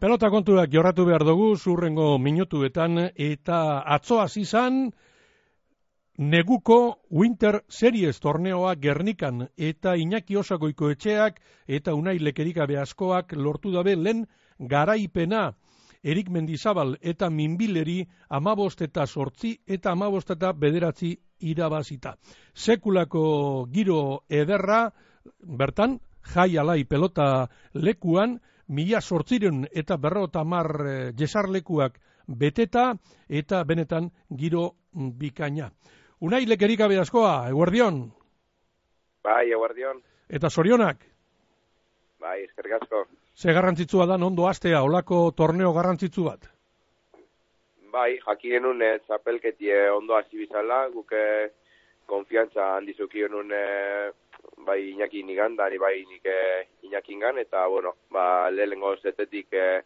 Pelota kontuak jorratu behar dugu, zurrengo minutuetan, eta atzoaz izan, neguko Winter Series torneoa Gernikan, eta Iñaki Osagoiko etxeak, eta unai lekerikabe askoak lortu dabe lehen garaipena. Erik Mendizabal eta Minbileri amabost eta sortzi eta amabost eta bederatzi irabazita. Sekulako giro ederra, bertan, jai alai pelota lekuan, mila sortziren eta berrota mar eh, jesarlekuak beteta eta benetan giro bikaina. Unai lekerik askoa, eguerdion? Bai, eguerdion. Eta sorionak? Bai, eskerrik asko. Ze garrantzitsua da, ondo astea, olako torneo garrantzitsu bat? Bai, jakien un, eh, zapelketie ondo hasi bizala, guke konfiantza handizukien un eh, bai Iñaki nigan, da bai nik eh, Iñakingan, eta, bueno, ba, lehenengo zetetik eh,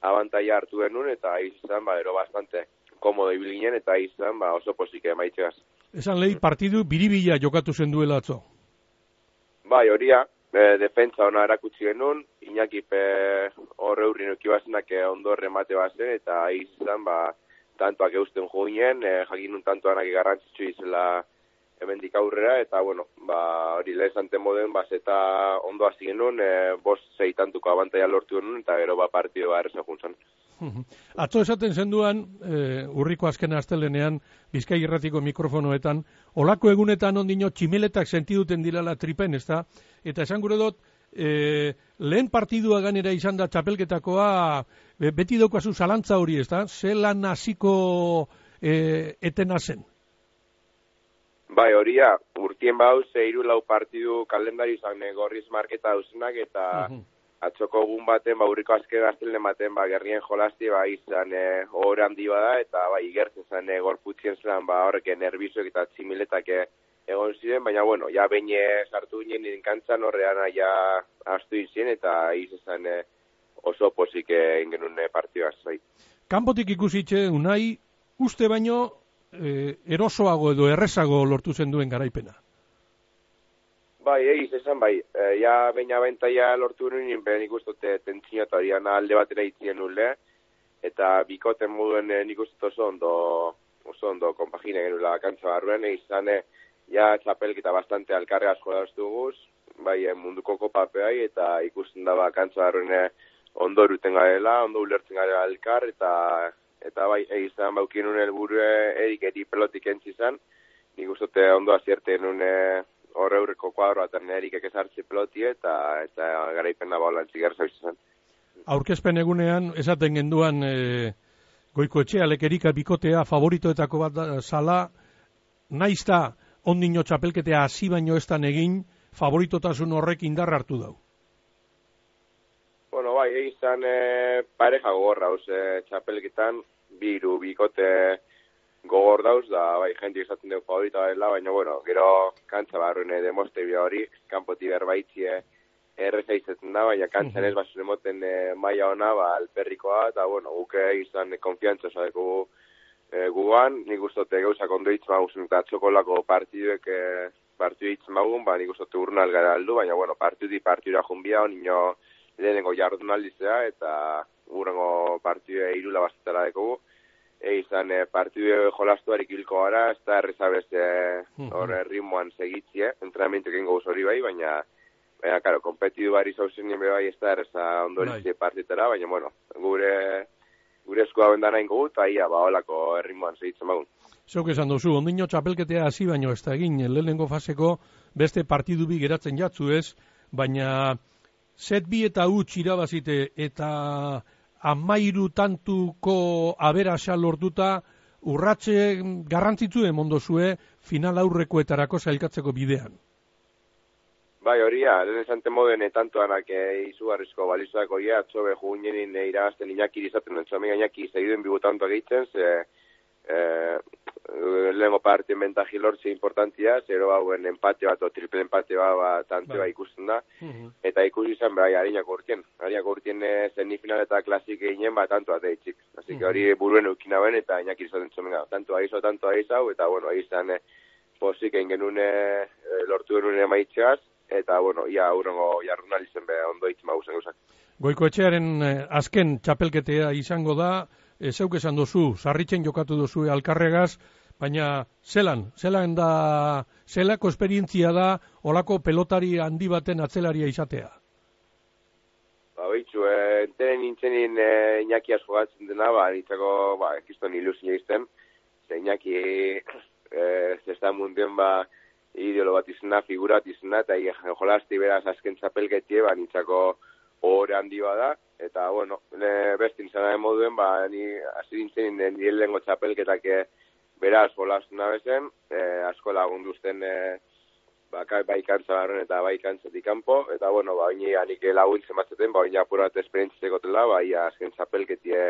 abantaia hartu denun, eta izan, ba, ero bastante komodo ibil ginen, eta izan, ba, oso posik emaitxegaz. Esan lehi partidu biribila jokatu zen duela atzo? Bai, horia, e, defentsa ona erakutsi genuen, Iñaki pe horre hurri nuki bazenak eh, ondo remate bazen, eta izan, ba, tantoak eusten joinen, e, jakin tantoanak garrantzitsu izela, hemendik aurrera eta bueno, ba hori lezante moden bas eta ondo hasi genuen, e, bost sei tantuko abantaia lortu genuen eta gero ba partido ba erresa juntzen. Atzo esaten zenduan, e, urriko azken astelenean Bizkai Irratiko mikrofonoetan, olako egunetan ondino tximeletak sentiduten dirala tripen, ezta? Eta esan gure dut, e, lehen partidua ganera izan da txapelketakoa, beti daukazu zalantza hori, ezta? Zelan hasiko e, etena zen? Bai, horia, urtien bau, zeiru lau partidu kalendari izan gorriz marketa dauzenak, eta uh atzoko egun baten, ba, urriko azken gaztelen baten, ba, gerrien jolasti, ba, izan, e, handi bada, eta, ba, igertzen zen, e, gorputzien zen, ba, horrek, nervizuek eta tximiletak egon ziren, baina, bueno, ja, baina sartu ginen, nire kantzan, horrean, ja, astu izien, eta izan, e, oso genuen e, partioa, zai. Kanpotik ikusitxe, unai, uste baino, e, erosoago edo errezago lortu zen duen garaipena. Bai, egiz, esan bai, e, ja baina bentaia lortu nuen, behen ikustote tentzinotorian alde batera itzien nule, eta bikoten moduen nik oso ondo, oso ondo kompagine genula kantza barruen, izan e, ja txapelkita bastante alkarre asko da guz, bai, munduko kopapeai, eta ikusten daba kantza barruen ondo eruten garela, ondo ulertzen garela alkar, eta eta bai, egizan baukin un elburu erik eri pelotik entzi zan, nik ustote ondo azierte nun horre aurreko kuadro eta erik ekesartzi peloti eta eta garaipen naba holan zigar zen. Aurkezpen egunean, esaten genduan e, goiko etxea lekerika bikotea favoritoetako bat zala, naizta ondino txapelketea hasi baino ez egin, favoritotasun horrek indar hartu dau. Bueno, bai, egizan e, pareja gogorra, e, txapelketan, biru bikote gogor dauz, da, bai, jentik esaten dugu favorita dela, baina, bueno, gero kantza barrune demoste bia hori, kanpoti berbaitzie erreza izaten da, baina kantzan ez basu emoten e, maia ona, ba, alperrikoa, eta, bueno, guke izan konfiantza zadeko e, gugan, nik ustote gauza kondo hitz maguzun, eta txokolako partiduek e, partidu hitz magun, ba, nik ustote urna algara aldu, baina, bueno, partidi partidura junbia, nino lehenengo jardun aldizea, eta urrengo partidua irula bastatara dekogu, e izan e, partidu jolastuarik hilko gara, ez da errezabez hor e, ritmoan segitzie, entrenamentu egin hori bai, baina Baina, karo, kompetidu bari zauzen nime bai ez da erreza ondorizie bai. partitera, baina, bueno, gure gure eskua bendana ingo gut, aia, ba, holako erritmoan segitzen bagun. Zeuk esan duzu, ondino txapelketea hasi baino ez da egin, lehenengo faseko beste partidu bi geratzen jatzu ez, baina set bi eta huts irabazite eta amairu tantuko aberasa lortuta urratxe garrantzitzu emondo zue final aurrekoetarako zailkatzeko bidean. Bai, horia, lehen esante moden tantoanak e, izugarrizko balizuako ia, atzobe jugunenin e, irabazten inakiri izaten, entzome inaki zaiduen bigu tanto egiten, ze eh, lehenko parte mentaji lortze importantia, zero hauen empate bat, o triple empate bat, ba, tante bai. ikusten da, eta ikusi izan bai, harinak urtien, harinak urtien e, semifinal eta klasik eginen, ba, tanto bat eitzik, así que hori buruen eukina ben, eta inak izaten zomen gara, tanto aizo, tanto aizau, eta bueno, aizan e, posik egin genuen e, lortu genuen emaitxeaz, eta, bueno, ia urrengo jarrunal izen be, ondo itzen maguzen gauzak. Goiko etxearen eh, azken txapelketea izango da, e, zeuk esan duzu, sarritzen jokatu duzu alkarregaz, baina zelan, zelan da, zelako esperientzia da, olako pelotari handi baten atzelaria izatea? Ba, behitxu, e, entenen nintzenin e, Iñaki asko gatzen dena, ba, nintzako, ba, ekizton ilusio izten, ze Iñaki, e, zesta mundien, ba, ideolo bat izena, figurat izena, eta jolazti beraz azken txapelketie, ba, nintzako hori handi bada, eta, bueno, ne, bestin zena moduen, ba, ni, hasi nintzen, nire lehenko txapelketak, e, beraz, jolaztu nabezen, e, asko lagunduzten, e, ba, bai kantza barren eta bai kantzatik kanpo, eta, bueno, ba, ini anik laguntzen batzeten, ba, ini apurat esperientziteko tela, ba, ia azken txapelketie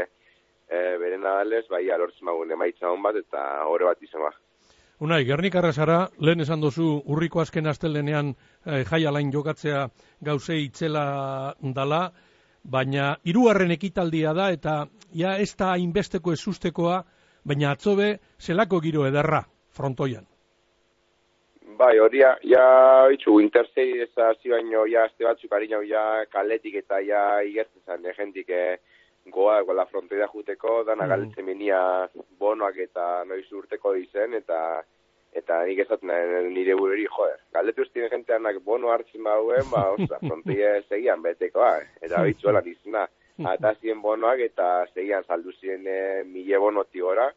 e, beren adalez, ba, ia lortzen magun emaitza hon bat, eta hori bat izan ba. Unai, Gernikarra zara, lehen esan duzu urriko azken astelenean e, jai alain jokatzea gauze itzela dala, baina hirugarren ekitaldia da, eta ja ez da hainbesteko ezustekoa, baina atzobe zelako giro ederra frontoian. Bai, hori, ja, itxu, interzei ez hasi baino, ja, azte batzuk harina, ja, kaletik eta ja, igertzen zen, egentik, eh, goa, gola frontoida juteko, dana mm. galetzen bonoak eta noiz urteko dizen, eta eta nik esaten nire bureri, joder, galdetu ustien jenteanak bono hartzen bauen, ba, oza, frontoia segian beteko, ba, eta bitzuela dizena, eta zien bonoak, eta segian saldu ziren e, mile bonoti gora,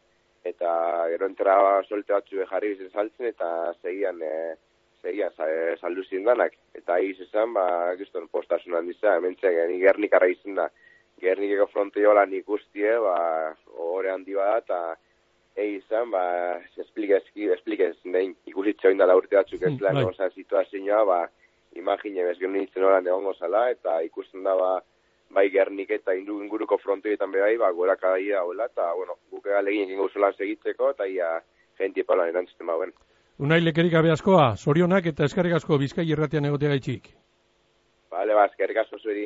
eta gero entraba solte batzu jarri bizen saltzen, eta segian, e, segian e, saldu ziren danak, eta ahi izan, ba, gizton postasun handizea, hementze, gernik arra izan da, gernikeko frontoiola nik ustie, ba, hori handi bada, eta izan, ba, esplike esplike nein, ikusitxe oin dala urte batzuk ez lan, mm, bai. situazioa, ba, imagine, bez gero nintzen horan egongo zala, eta ikusten da, ba, bai gernik eta indu inguruko frontoietan bai, ba, gora kadaia hola, eta, bueno, buke galegin egin gauzolan segitzeko, eta ia, jentie palan erantzuten bauen. Unai lekerik abe askoa, sorionak eta eskarrik asko bizkai irratian egotea gaitxik. Vale, ba, eskarrik asko zueri.